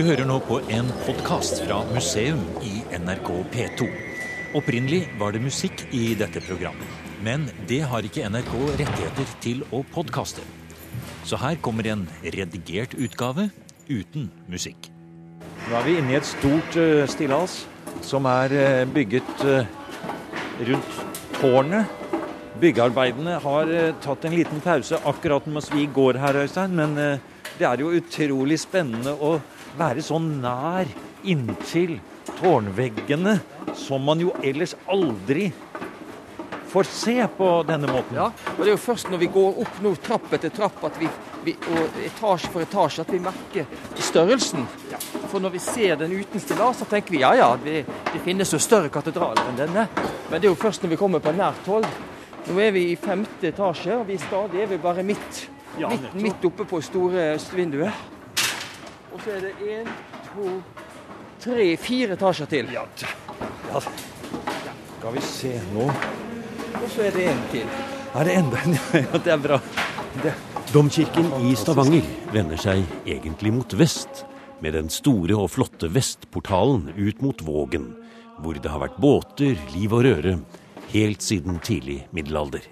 Du hører nå på en podkast fra museum i NRK P2. Opprinnelig var det musikk i dette programmet. Men det har ikke NRK rettigheter til å podkaste. Så her kommer en redigert utgave uten musikk. Nå er vi inne i et stort uh, stillas som er uh, bygget uh, rundt tårnet. Byggearbeidene har tatt en liten pause akkurat mens vi går her, Øystein. Men det er jo utrolig spennende å være så nær inntil tårnveggene som man jo ellers aldri får se på denne måten. Ja, og det er jo først når vi går opp nå trapp etter trapp at vi, vi, og etasje for etasje at vi merker størrelsen. Ja. For når vi ser den uten stillas, så tenker vi ja ja, det, det finnes jo større katedraler enn denne. Men det er jo først når vi kommer på nært hold. Nå er vi i femte etasje, og vi stadig er vi bare midt, ja, midt, midt oppe på store østvinduet. Og så er det én, to, tre, fire etasjer til. Ja, ja. Skal vi se nå og så er det en til. Er det enda en? Ja, det er bra. Det. Domkirken i Stavanger vender seg egentlig mot vest, med den store og flotte vestportalen ut mot Vågen, hvor det har vært båter, liv og røre, helt siden tidlig middelalder.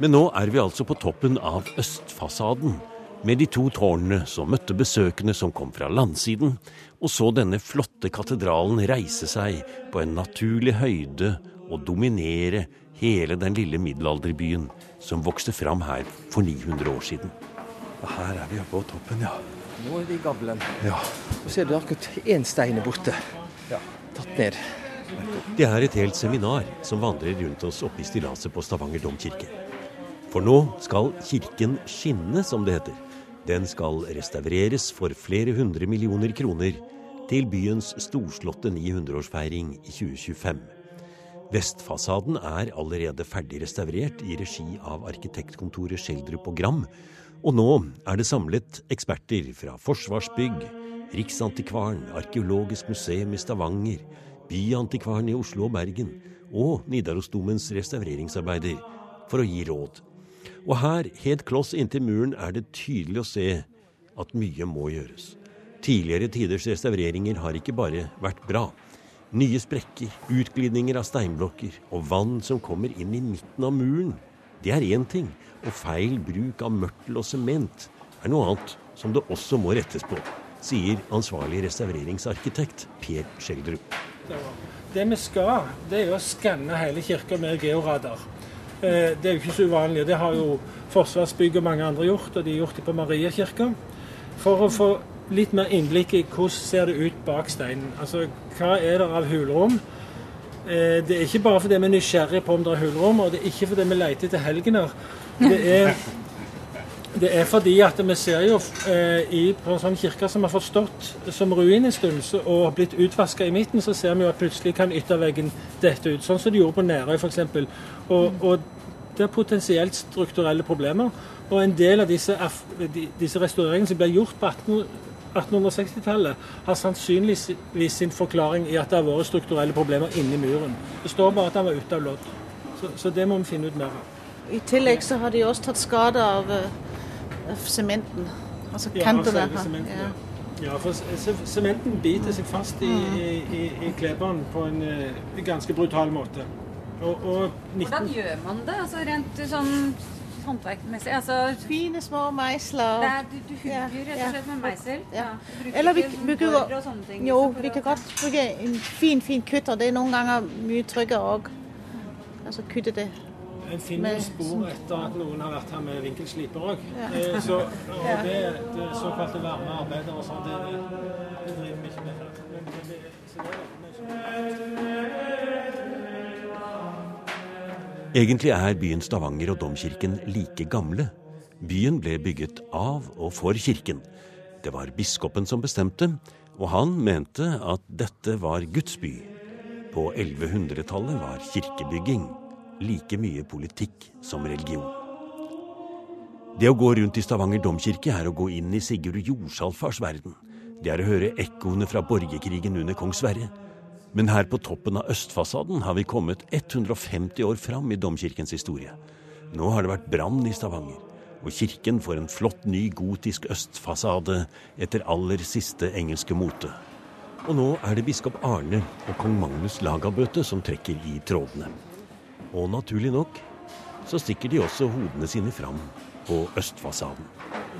Men nå er vi altså på toppen av østfasaden, med de to tårnene som møtte besøkende som kom fra landsiden, og så denne flotte katedralen reise seg på en naturlig høyde og dominere hele den lille middelalderbyen som vokste fram her for 900 år siden. Her er vi oppe på toppen, ja. Nå er vi i gavlen. Ja. Og så er det akkurat én stein borte. Ja. Tatt ned. Det er et helt seminar som vandrer rundt oss oppe i stillaset på Stavanger domkirke. For nå skal kirken skinne, som det heter. Den skal restaureres for flere hundre millioner kroner til byens storslåtte 900-årsfeiring i 2025. Vestfasaden er allerede ferdig restaurert i regi av arkitektkontoret Schjelderup og Gram, og nå er det samlet eksperter fra Forsvarsbygg, Riksantikvaren, Arkeologisk museum i Stavanger, Byantikvaren i Oslo og Bergen og Nidarosdomens restaureringsarbeider for å gi råd. Og her, helt kloss inntil muren, er det tydelig å se at mye må gjøres. Tidligere tiders restaureringer har ikke bare vært bra. Nye sprekker, utglidninger av steinblokker og vann som kommer inn i midten av muren. Det er én ting, og feil bruk av mørtel og sement er noe annet som det også må rettes på, sier ansvarlig restaureringsarkitekt Per Skjeldrup. Det vi skal, det er å skanne hele kirka med georadar. Eh, det er jo ikke så uvanlig. Det har jo Forsvarsbygg og mange andre gjort, og de har gjort det på Mariakirka. For å få litt mer innblikk i hvordan ser det ut bak steinen. Altså, Hva er det av hulrom? Eh, det er ikke bare fordi vi er nysgjerrige på om det er hulrom, og det er ikke fordi vi leter etter helgener. Det er, det er fordi at vi ser jo eh, i, på en sånn kirke som har fått stått som ruin en stund og blitt utvaska i midten, så ser vi jo at plutselig kan ytterveggen dette ut. Sånn som de gjorde på Nærøy f.eks. Og, og det er potensielt strukturelle problemer. Og en del av disse, disse restaureringene som ble gjort på 1860-tallet har sannsynligvis sin forklaring i at det har vært strukturelle problemer inni muren. Det står bare at den var ute av lodd. Så, så, det må vi finne ut mer av. I tillegg så har de også tatt skade av, av sementen. Altså kantene. Ja, ja, for sementen biter seg fast i, mm. i, i, i kleberen på en uh, ganske brutal måte. Og, og 19... Hvordan gjør man det? Altså rent sånn håndverksmessig? Altså, Fine små meisler. Det er, du, du hugger rett og slett med meisel? Ja. Ja. Eller vi, vi kan, og sånne jo, vi kan godt bruke en fin fin kutter. Det er noen ganger mye tryggere òg. Altså kutte det. En finner spor etter at noen har vært her med vinkelsliper òg. Ja. Eh, så, og det, det såkalte varme arbeidet og sånn, det, det driver vi ikke med her. Er Egentlig er byen Stavanger og domkirken like gamle. Byen ble bygget av og for kirken. Det var biskopen som bestemte, og han mente at dette var Guds by. På 1100-tallet var kirkebygging like mye politikk som religion. Det å gå rundt i Stavanger domkirke er å gå inn i Sigurd Jordsalfars verden. Det er å høre ekkoene fra borgerkrigen under kong Sverre. Men her på toppen av østfasaden har vi kommet 150 år fram i domkirkens historie. Nå har det vært brann i Stavanger, og kirken får en flott ny gotisk østfasade etter aller siste engelske mote. Og nå er det biskop Arne og kong Magnus Lagabøte som trekker i trådene. Og naturlig nok så stikker de også hodene sine fram på østfasaden.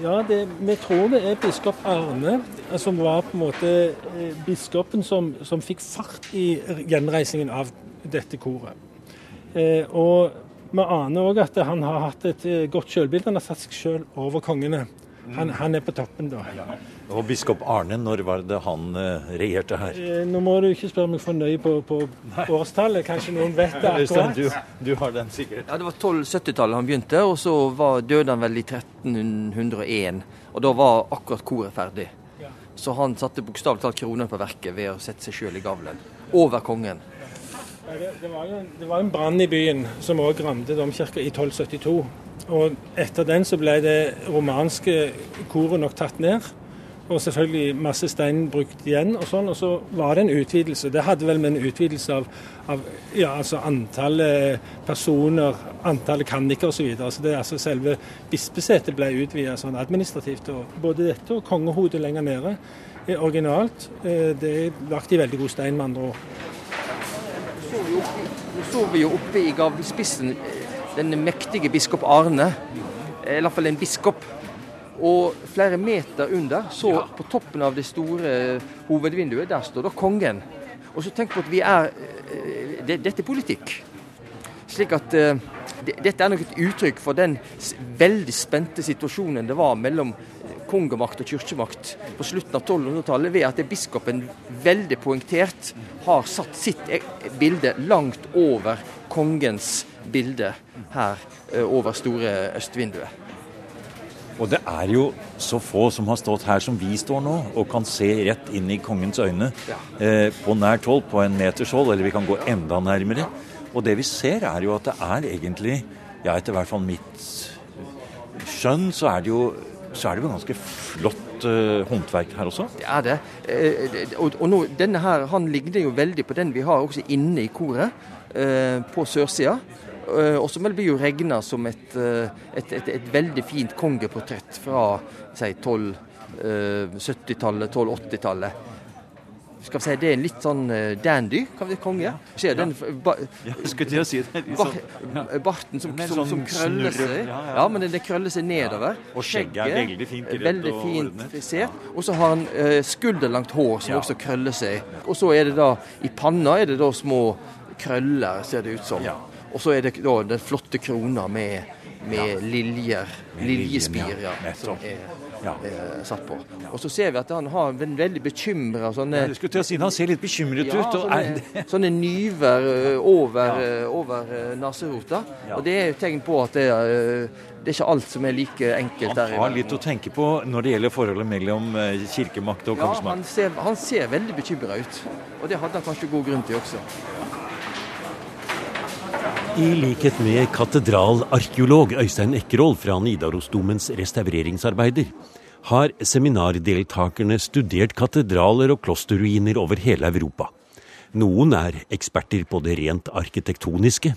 Ja, det, vi tror det er biskop Arne som var på en måte eh, biskopen som, som fikk fart i gjenreisingen av dette koret. Eh, og vi aner òg at han har hatt et eh, godt sjølbilde. Han har satt seg sjøl over kongene. Han, han, er på toppen, da. Og biskop Arne, når var det han uh, regjerte her? Eh, nå må du ikke spørre meg for nøye på, på årstallet, kanskje noen vet det akkurat. Du, du, har den sikkert. Ja, Det var 1270-tallet han begynte, og så var, døde han vel i 1301. Og da var akkurat koret ferdig. Så han satte bokstavelig talt kroner på verket ved å sette seg sjøl i gavlen. Over kongen. Det, var jo, det en brann i byen som òg rammet domkirka i 1272. Og etter den så ble det romanske koret nok tatt ned. Og selvfølgelig masse stein brukt igjen og sånn. Og så var det en utvidelse. Det hadde vel med en utvidelse av, av ja, altså antallet personer, antallet kanniker osv. Så videre. så det, altså selve bispesetet ble utvidet sånn administrativt. Og både dette og kongehodet lenger nede er originalt. Eh, det er lagt i veldig god stein, med andre ord. Nå står vi jo oppe i gavlespissen den mektige biskop Arne. I hvert fall en biskop. Og flere meter under, så på toppen av det store hovedvinduet, der står da kongen. Og så tenk på at vi er eh, det, Dette er politikk. Slik at det, dette er nok et uttrykk for den veldig spente situasjonen det var mellom kongemakt og kirkemakt på slutten av 1200-tallet, ved at biskopen veldig poengtert har satt sitt e-, bilde langt over kongens bilde her over store østvinduet. Og det er jo så få som har stått her som vi står nå, og kan se rett inn i kongens øyne ja. eh, på nært hold, på en meters hold, eller vi kan gå enda nærmere. Og det vi ser, er jo at det er egentlig, ja etter hvert fall mitt skjønn, så er det jo, så er det jo ganske flott uh, håndverk her også. Det er det. Eh, og, og nå, denne her, han ligner jo veldig på den vi har også inne i koret, eh, på sørsida. Eh, og som blir jo regna som et, et, et, et, veldig fint kongeportrett fra si 1270-tallet, 1280-tallet. Skal vi si Det er en litt sånn dandy kan vi konge. Ser den ba, ja, skulle si det. Sånn, barten som, som, som, som krøller seg. Ja, men den krøller seg nedover. Og skjegget er veldig fint Veldig fint frisert. Og så har han uh, skulderlangt hår som også krøller seg. Og så er det da i panna er det da små krøller, ser det ut som. Og så er det da den flotte krona med, med liljer, liljespir, ja, som er, er, satt på. Og så ser vi at han har en veldig bekymra sånne ja, skulle til å si, Han ser litt bekymret ut. Sånne, sånne, nyver over, over neserota. Og det er jo tegn på at det er det er ikke alt som er like enkelt der. Han har litt å tenke på når det gjelder forholdet mellom kirkemakt og kongsmakt. Ja, han ser, han ser veldig bekymra ut. Og det hadde han kanskje god grunn til også. I likhet med katedralarkeolog Øystein Ekkerhold fra Nidarosdomens restaureringsarbeider, har seminardeltakerne studert katedraler og klosterruiner over hele Europa. Noen er eksperter på det rent arkitektoniske,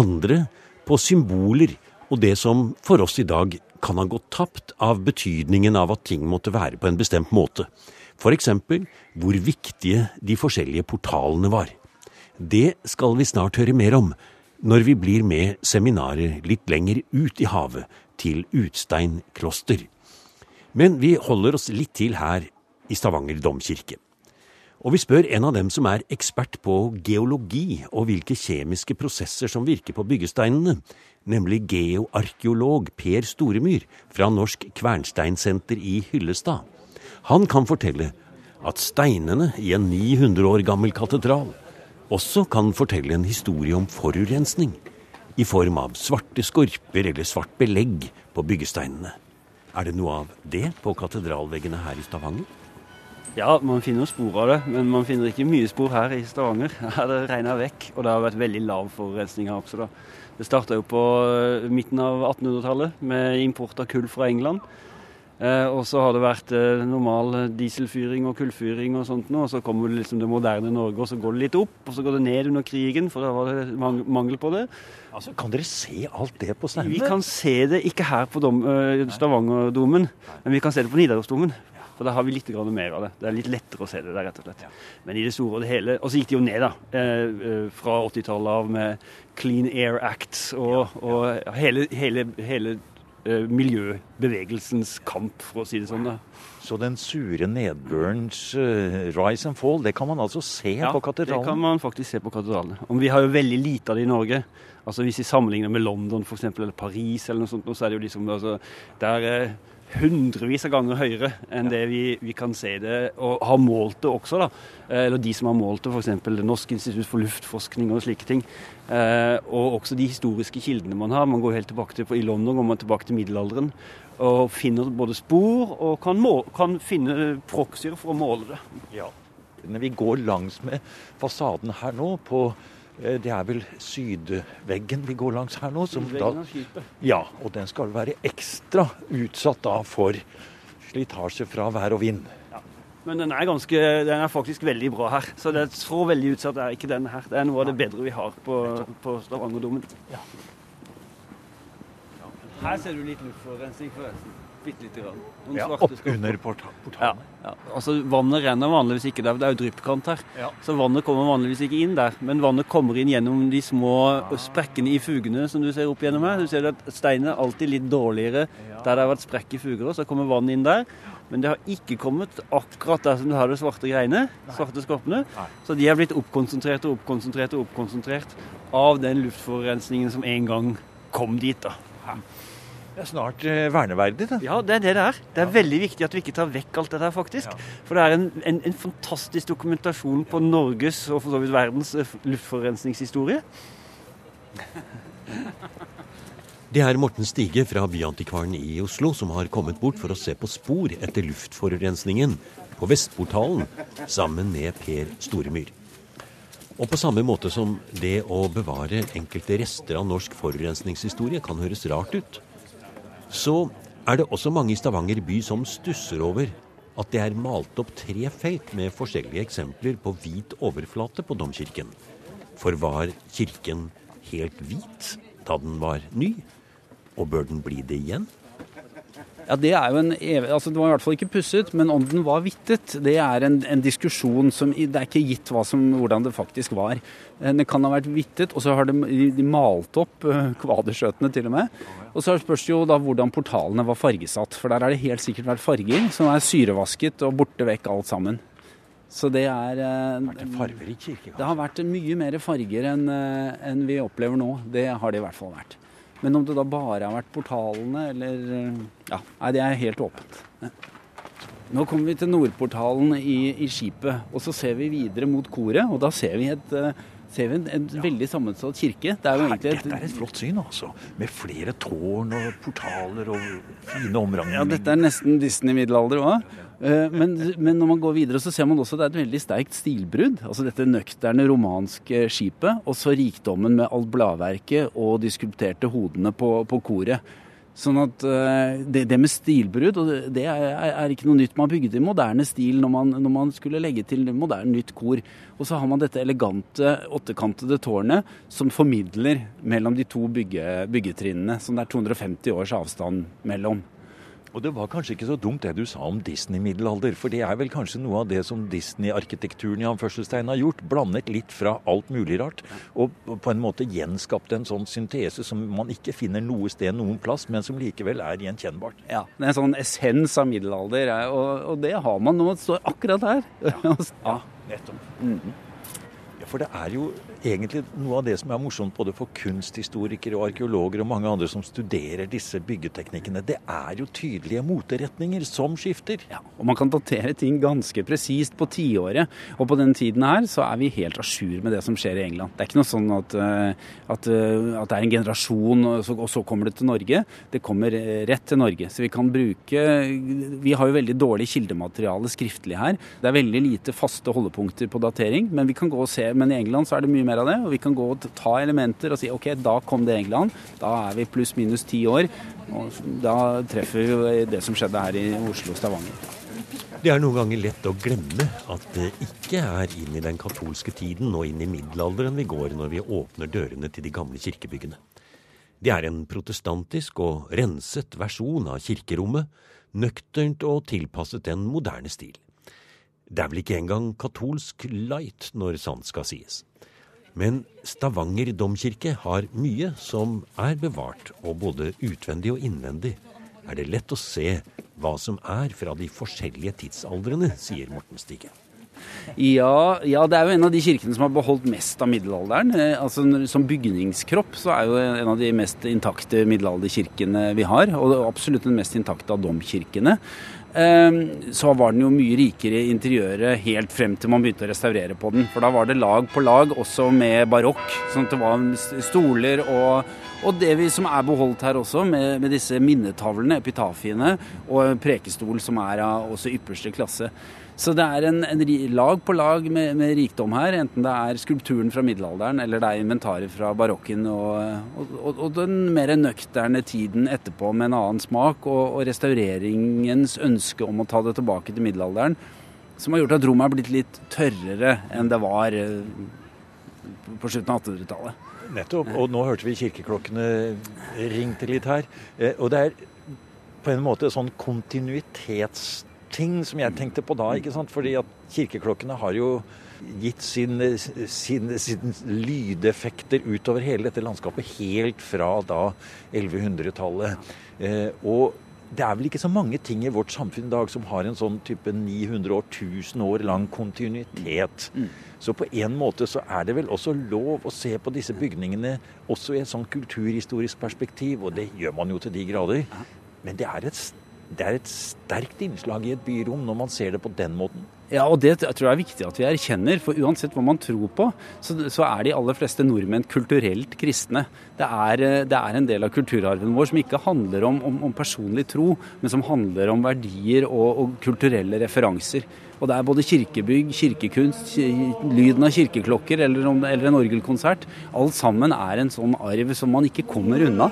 andre på symboler og det som for oss i dag kan ha gått tapt av betydningen av at ting måtte være på en bestemt måte, f.eks. hvor viktige de forskjellige portalene var. Det skal vi snart høre mer om, når vi blir med seminarer litt lenger ut i havet, til Utstein kloster. Men vi holder oss litt til her i Stavanger domkirke. Og vi spør en av dem som er ekspert på geologi og hvilke kjemiske prosesser som virker på byggesteinene, nemlig geoarkeolog Per Storemyr fra Norsk Kvernsteinsenter i Hyllestad. Han kan fortelle at steinene i en 900 år gammel katedral også kan fortelle en historie om forurensning, i form av svarte skorper eller svart belegg på byggesteinene. Er det noe av det på katedralveggene her i Stavanger? Ja, man finner spor av det, men man finner ikke mye spor her i Stavanger. Her har det regna vekk, og det har vært veldig lav forurensning her også. da. Det starta jo på eh, midten av 1800-tallet med import av kull fra England. Eh, og så har det vært eh, normal dieselfyring og kullfyring og sånt nå. Og så kommer det liksom det moderne Norge, og så går det litt opp, og så går det ned under krigen, for da var det mang mangel på det. Altså, Kan dere se alt det på Steinene? Vi kan se det ikke her på dom, Stavangerdomen, men vi kan se det på Nidarosdomen. For da har vi litt mer av det. Det er litt lettere å se det der, rett og slett. Men i det store og det hele Og så gikk det jo ned, da. Eh, fra 80-tallet av med Clean Air Act og, og hele, hele, hele miljøbevegelsens kamp, for å si det sånn. Så den sure nedbørens uh, rise and fall, det kan man altså se ja, på katedralen? det kan man faktisk se på katedralene. Og vi har jo veldig lite av det i Norge. Altså Hvis vi sammenligner med London for eksempel, eller Paris, eller noe sånt, så er det jo liksom altså, Der er hundrevis av ganger høyere enn det vi, vi, kan se det, og har målt det også. da, eh, Eller de som har målt det, f.eks. Norsk institutt for luftforskning og slike ting. Eh, og også de historiske kildene man har. Man går helt tilbake til, I London går man tilbake til middelalderen og finner både spor og kan, måle, kan finne proxyer for å måle det. Ja. Når vi går langs med fasaden her nå på det er vel sydveggen vi går langs her nå. Da, ja, og den skal være ekstra utsatt da for slitasje fra vær og vind. Ja. Men den er, ganske, den er faktisk veldig bra her. Så det er så veldig utsatt er ikke den her. Det er noe av det bedre vi har på, på Stavangerdomen. Ja. Her ser du litt luftforurensning, forresten. Bitte lite grann. Ja, oppunder portalene. Ja, ja. Altså, vannet renner vanligvis ikke der. Det er jo dryppkant her. Ja. Så vannet kommer vanligvis ikke inn der. Men vannet kommer inn gjennom de små sprekkene i fugene som du ser opp gjennom her. Du ser at steinen er alltid litt dårligere der det har vært sprekk i fuger. Så kommer vannet inn der. Men det har ikke kommet akkurat der som du har de svarte greiene. svarte skorpene. Så de er blitt oppkonsentrert og oppkonsentrert og oppkonsentrert av den luftforurensningen som en gang kom dit. da. Det er snart eh, verneverdig, det. Ja, det er det det er. Det er ja. veldig viktig at vi ikke tar vekk alt det der, faktisk. Ja. For det er en, en, en, fantastisk dokumentasjon på Norges og for så vidt verdens eh, luftforurensningshistorie. Det er Morten Stige fra Byantikvaren i Oslo som har kommet bort for å se på spor etter luftforurensningen på Vestportalen sammen med Per Storemyr. Og på samme måte som det å bevare enkelte rester av norsk forurensningshistorie kan høres rart ut, så er det også mange i Stavanger by som stusser over at det er malt opp tre felt med forskjellige eksempler på hvit overflate på domkirken. For var kirken helt hvit da den var ny? Og bør den bli det igjen? Ja, Det er jo en altså det var i hvert fall ikke pusset, men om den var hvittet, det er en, en diskusjon som Det er ikke gitt som, hvordan det faktisk var. Eh, det kan ha vært hvittet, og så har de, de malt opp uh, kvaderskjøtene til og med. Og så spørs det jo da hvordan portalene var fargesatt, for der har det helt sikkert vært farger som er syrevasket og borte vekk alt sammen. Så det er uh, farger i Det har vært mye mer farger enn uh, en vi opplever nå. Det har det i hvert fall vært. Men om det da bare har vært portalene, eller Ja, nei, det er helt åpent. Nå kommer vi til Nordportalen i, i, skipet, og så ser vi videre mot koret. Og da ser vi, et, eh, ser vi en, en ja. veldig sammensatt kirke. Det er egentlig dette er et flott syn, altså. Med flere tårn og portaler og fine omranger Ja, dette er nesten Disney-middelalder òg. Eh, men, men, når man går videre, så ser man også at det er et veldig sterkt stilbrudd. Altså dette nøkterne romanske skipet, og så rikdommen med alt bladverket og de skulpterte hodene på, på koret. Sånn at eh, det, det med stilbrudd, det er, er, ikke noe nytt. Man bygde moderne stil når man, når man skulle legge til moderne nytt kor. Og så har man dette elegante åttekantede tårnet som formidler mellom de to bygge, byggetrinnene, som det er 250 års avstand mellom. Og det var kanskje ikke så dumt det du sa om Disney-middelalder, for det er vel kanskje noe av det som Disney-arkitekturen i anførselstegn har gjort. Blandet litt fra alt mulig rart, og på en måte gjenskapt en sånn syntese som man ikke finner noe sted noen plass, men som likevel er gjenkjennbart. Ja, det er en sånn essens av middelalder, og, og det har man nå. Det står akkurat her. Ja, ja nettopp. Mm -hmm. For det er jo egentlig noe av det som er morsomt både for kunsthistorikere og arkeologer og mange andre som studerer disse byggeteknikkene. Det er jo tydelige moteretninger som skifter. Ja, og man kan datere ting ganske presist på tiåret. Og på den tiden her så er vi helt à jour med det som skjer i England. Det er ikke noe sånn at, eh, at, eh, at det er en generasjon og så, kommer det til Norge. Det kommer rett til Norge. Så vi kan bruke Vi har jo veldig dårlig kildemateriale skriftlig her. Det er veldig lite faste holdepunkter på datering, men vi kan gå og se men i England så er det mye mer av det. Og vi kan gå og ta elementer og si ok, da kom det i England. Da er vi pluss minus ti år. Og da treffer vi det som skjedde her i Oslo og Stavanger. Det er noen ganger lett å glemme at det ikke er inn i den katolske tiden og inn i middelalderen vi går når vi åpner dørene til de gamle kirkebyggene. Det er en protestantisk og renset versjon av kirkerommet, nøkternt og tilpasset en moderne stil. Det er vel ikke engang katolsk light når sant skal sies. Men Stavanger domkirke har mye som er bevart, og både utvendig og innvendig er det lett å se hva som er fra de forskjellige tidsaldrene, sier Morten Stige. Ja, ja, det er jo en av de kirkene som har beholdt mest av middelalderen. Eh, altså, som bygningskropp så er jo en av de mest intakte middelalderkirkene vi har. Og absolutt den mest intakte av domkirkene. Ehm, så var den jo mye rikere i interiøret helt frem til man begynte å restaurere på den. For da var det lag på lag, også med barokk. Sånn at det var stoler og, og det vi, som er beholdt her også, med, med disse minnetavlene, epitafiene, og prekestol som er av også ypperste klasse. Så det er en, en lag på lag med, med, rikdom her, enten det er skulpturen fra middelalderen eller det er inventaret fra barokken og, og, og, den mer nøkterne tiden etterpå med en annen smak, og, restaureringens ønske om å ta det tilbake til middelalderen, som har gjort at rommet er blitt litt tørrere enn det var eh, på slutten av 1800-tallet. Nettopp. Og nå hørte vi kirkeklokkene ringte litt her. Eh, og det er på en måte sånn kontinuitets ting som jeg tenkte på da. ikke sant? Fordi at kirkeklokkene har jo gitt sine sin, sin lydeffekter utover hele dette landskapet helt fra da 1100-tallet. Eh, og det er vel ikke så mange ting i vårt samfunn i dag som har en sånn type 900 år, 1000 år lang kontinuitet. Mm. Så på en måte så er det vel også lov å se på disse bygningene også i et sånn kulturhistorisk perspektiv, og det gjør man jo til de grader. Men det er et det er et sterkt innslag i et byrom når man ser det på den måten. Ja, og det tror jeg er viktig at vi erkjenner. For uansett hva man tror på, så, så er de aller fleste nordmenn kulturelt kristne. Det er, det er, en del av kulturarven vår som ikke handler om, om, om personlig tro, men som handler om verdier og, og, kulturelle referanser. Og det er både kirkebygg, kirkekunst, lyden av kirkeklokker eller, eller en orgelkonsert. Alt sammen er en sånn arv som man ikke kommer unna.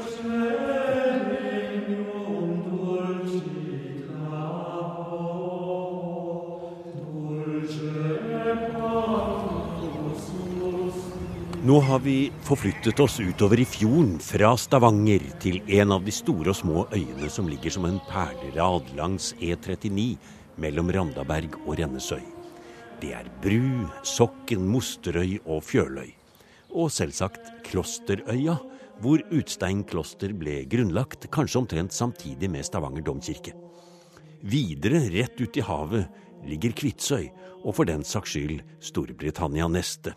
Nå har vi forflyttet oss utover i fjorden, fra Stavanger til en av de store og små øyene som ligger som en perlerad langs E39 mellom Randaberg og Rennesøy. Det er Bru, Sokken, Mosterøy og Fjøløy. Og selvsagt Klosterøya, hvor Utstein kloster ble grunnlagt, kanskje omtrent samtidig med Stavanger domkirke. Videre, rett ut i havet, ligger Kvitsøy, og for den saks skyld Storbritannia neste.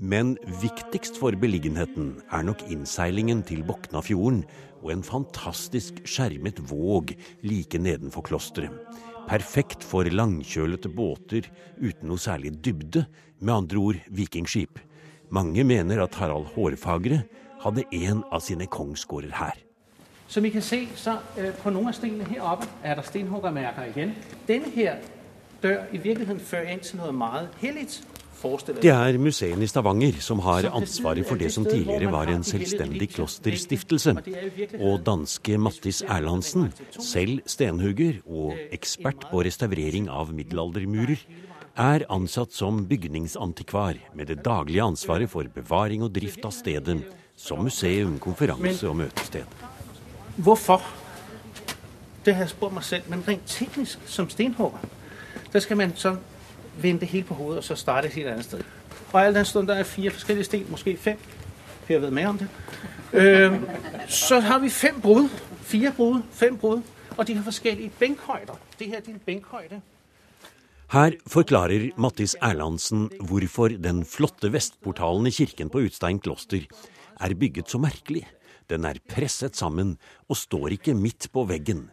Men viktigst for beliggenheten er nok innseilingen til Boknafjorden og en fantastisk skjermet våg like nedenfor klosteret. Perfekt for langkjølete båter uten noe særlig dybde, med andre ord vikingskip. Mange mener at Harald Hårfagre hadde en av sine kongsgårder her. Som vi kan se, så uh, på noen av stenene her oppe er det stenhuggermerker igjen. Denne her dør i virkeligheten fører inn til noe meget hellig. Det er museene i Stavanger som har ansvaret for det som tidligere var en selvstendig klosterstiftelse. Og danske Mattis Erlandsen, selv stenhugger og ekspert på restaurering av middelaldermurer, er ansatt som bygningsantikvar med det daglige ansvaret for bevaring og drift av stedet, som museum, konferanse og møtested. Hvorfor? Det har jeg spurt meg selv. Men rent teknisk, som stenhugger, da skal man sånn vende det hele på hovedet og så starte et helt annet sted. Og all den stund der er fire forskjellige sten, måske fem, Per vet mer om det, øh, så har vi fem brud. Fire brud, fem brud. Og de har forskjellige benkhøyder. Det her er din benkhøyde. Her forklarer Mattis Erlandsen hvorfor den flotte vestportalen i kirken på Utstein kloster er bygget så merkelig. Den er presset sammen og står ikke midt på veggen.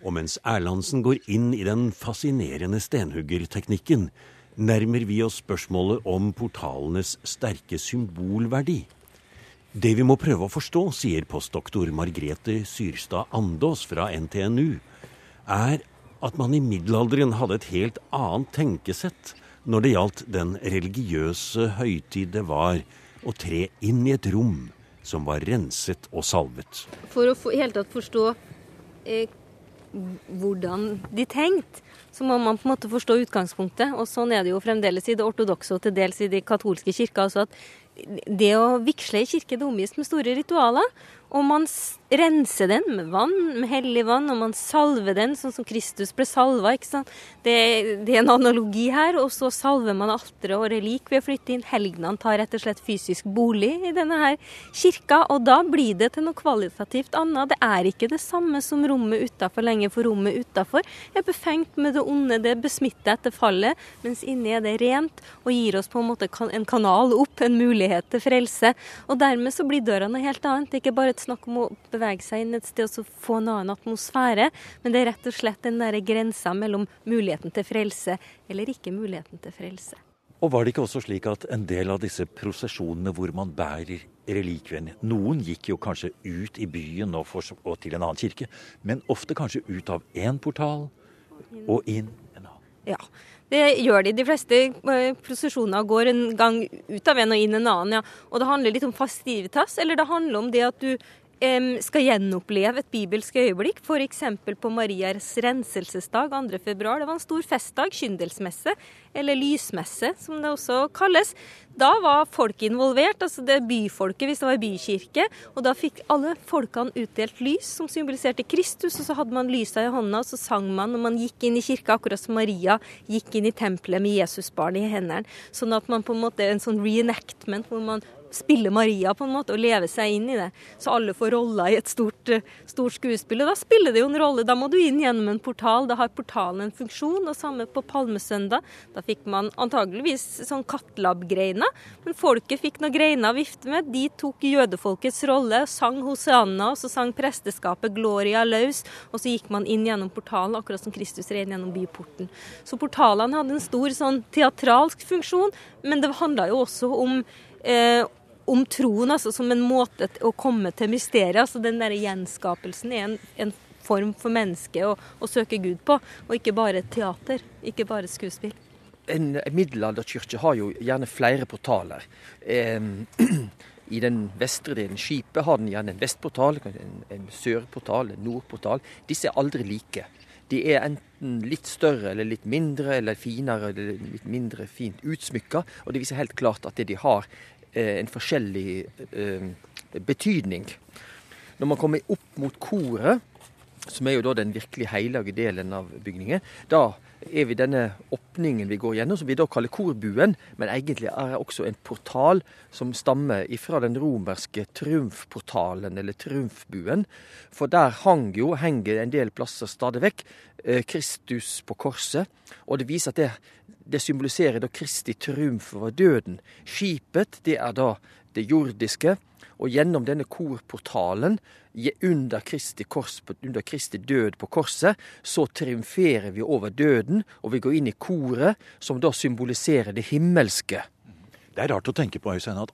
Og mens Erlandsen går inn i den fascinerende stenhuggerteknikken, nærmer vi oss spørsmålet om portalenes sterke symbolverdi. Det vi må prøve å forstå, sier postdoktor Margrete Syrstad Andås fra NTNU, er at man i middelalderen hadde et helt annet tenkesett når det gjaldt den religiøse høytid det var å tre inn i et rom som var renset og salvet. For å i hele tatt forstå eh, hvordan de tenkte, så må man på en måte forstå utgangspunktet. Og sånn er det jo fremdeles i det ortodokse og til dels i de katolske kirker. Altså at det å vigsle i kirke det omgis med store ritualer. Og man renser den med vann, med hellig vann, og man salver den sånn som Kristus ble salva. ikke sant? Det, det, er en analogi her. Og så salver man alteret og relik ved å flytte inn. Helgenene tar rett og slett fysisk bolig i denne her kirka, og da blir det til noe kvalitativt annet. Det er ikke det samme som rommet utafor lenger, for rommet utafor er befengt med det onde, det besmitter etter fallet, mens inni er det rent og gir oss på en måte en kanal opp, en mulighet til frelse. Og dermed så blir døra noe helt annet. Det er ikke bare et snakk om å bevege seg inn et sted og få en annen atmosfære, men det er rett og slett den der grensa mellom muligheten til frelse eller ikke muligheten til frelse. Og var det ikke også slik at en del av disse prosesjonene hvor man bærer relikvien Noen gikk jo kanskje ut i byen og, for, og til en annen kirke, men ofte kanskje ut av én portal og inn en annen. Ja, det gjør de. De fleste eh, prosesjoner går en gang ut av en og inn en annen. ja. Og det handler litt om fastivitas, eller det handler om det at du skal gjenoppleve et bibelsk øyeblikk, f.eks. på Marias renselsesdag 2.2. Det var en stor festdag, kyndelsmesse, eller lysmesse som det også kalles. Da var folk involvert, altså det byfolket hvis det var bykirke. Og da fikk alle folkene utdelt lys som symboliserte Kristus, og så hadde man lysa i hånda, og så sang man når man gikk inn i kirka, akkurat som Maria gikk inn i tempelet med Jesusbarnet i hendene. Sånn at man på en måte en sånn reenactment hvor man spille Maria på en måte og leve seg inn i det. Så alle får roller i et stort, eh, stort, skuespill. Og da spiller det jo en rolle. Da må du inn gjennom en portal. Da har portalen en funksjon. Og samme på palmesøndag. Da fikk man antageligvis sånn kattelab-greiner. Men folket fikk noen greiner å vifte med. De tok jødefolkets rolle, sang Hoseanna, og så sang presteskapet Gloria løs. Og så gikk man inn gjennom portalen, akkurat som Kristus red gjennom byporten. Så portalene hadde en stor sånn teatralsk funksjon, men det handla jo også om eh, om troen altså, som en måte å komme til mysteriet. altså Den der gjenskapelsen er en, en form for menneske å, å, søke Gud på, og ikke bare teater. Ikke bare skuespill. En middelalderkirke har jo gjerne flere portaler. I den vestre delen skipet har den gjerne en vestportal, en, en sørportal, en nordportal. Disse er aldri like. De er enten litt større eller litt mindre, eller finere eller litt mindre fint utsmykka. Og det viser helt klart at det de har en forskjellig eh, betydning. Når man kommer opp mot koret, som er jo da den virkelig hellige delen av bygningen, da er vi denne åpningen vi går gjennom, som vi da kaller korbuen, men egentlig er det også en portal som stammer ifra den romerske triumfportalen, eller triumfbuen. For der hang jo, henger en del plasser stadig vekk, eh, Kristus på korset. Og det viser at det det symboliserer da Kristi triumf over døden. Skipet, det er da det jordiske. Og gjennom denne korportalen, under Kristi, kors, under Kristi død på korset, så triumferer vi over døden, og vi går inn i koret, som da symboliserer det himmelske. Det er rart å tenke på, Øystein, at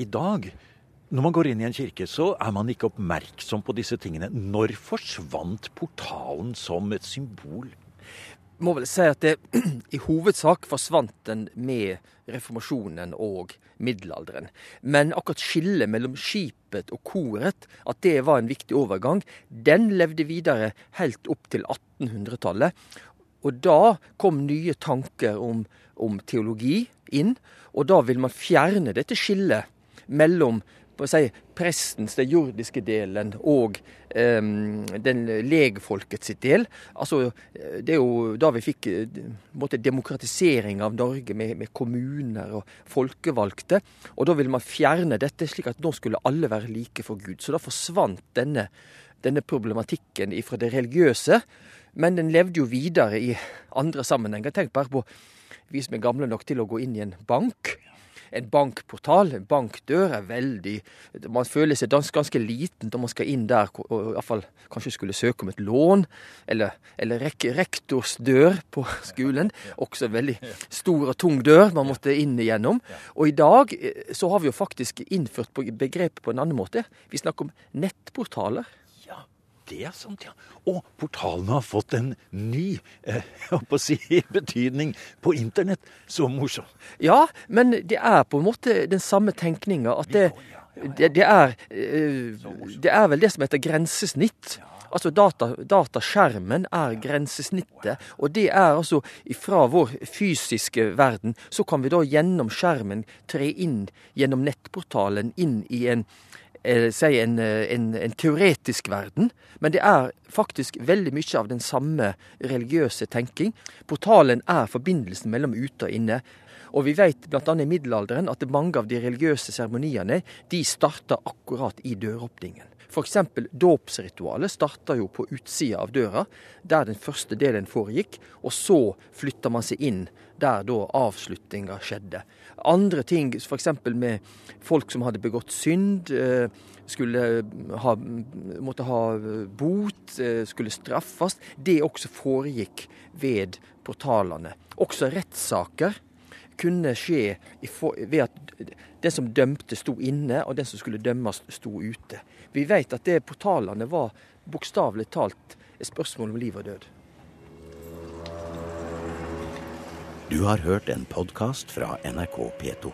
i dag når man går inn i en kirke, så er man ikke oppmerksom på disse tingene. Når forsvant portalen som et symbol må vel si at det i hovedsak forsvant den med reformasjonen og middelalderen. Men akkurat skillet mellom skipet og koret, at det var en viktig overgang, den levde videre helt opp til 1800-tallet. Og da kom nye tanker om, om teologi inn, og da vil man fjerne dette skillet mellom si, prestens, den jordiske delen, og um, den legfolkets del. Altså, det er jo da vi fikk eh, måte, demokratisering av Norge med, med, kommuner og folkevalgte. Og da ville man fjerne dette, slik at nå skulle alle være like for Gud. Så da forsvant denne, denne problematikken fra det religiøse. Men den levde jo videre i andre sammenhenger. Tenk bare på vi som er gamle nok til å gå inn i en bank en bankportal, en bankdør, er veldig Man føler seg ganske liten når man skal inn der og i fall kanskje skulle søke om et lån. Eller, eller rek rektors dør på skolen. Også veldig stor og tung dør man måtte inn igjennom. Og i dag eh, så har vi jo faktisk innført begrepet på en annen måte. Vi snakker om nettportaler. Det sant, ja. Og portalene har fått en ny eh, å si, betydning på internett. Så morsomt. Ja, men det er på en måte den samme tenkninga. At det, det, det, er, eh, det er vel det som heter grensesnitt. Altså data, Dataskjermen er grensesnittet, og det er altså fra vår fysiske verden. Så kan vi da gjennom skjermen tre inn gjennom nettportalen inn i en si en, en, en, teoretisk verden, men det er faktisk veldig mye av den samme religiøse tenking. Portalen er forbindelsen mellom ute og inne. Og vi vet bl.a. i middelalderen at mange av de religiøse seremoniene de starta akkurat i døråpningen. F.eks. dåpsritualet starta jo på utsida av døra, der den første delen foregikk. Og så flytta man seg inn der da avslutninga skjedde. Andre ting, f.eks. med folk som hadde begått synd, eh, skulle ha, måtte ha bot, eh, skulle straffes. Det også foregikk ved portalene. Også rettssaker kunne skje ved at den som dømte, sto inne, og den som skulle dømmes, sto ute. Vi vet at det portalene var bokstavelig talt et spørsmål om liv og død. Du har hørt en podkast fra NRK P2.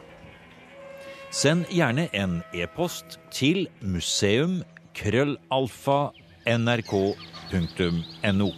Send gjerne en e-post til museum krøllalfa nrk.no.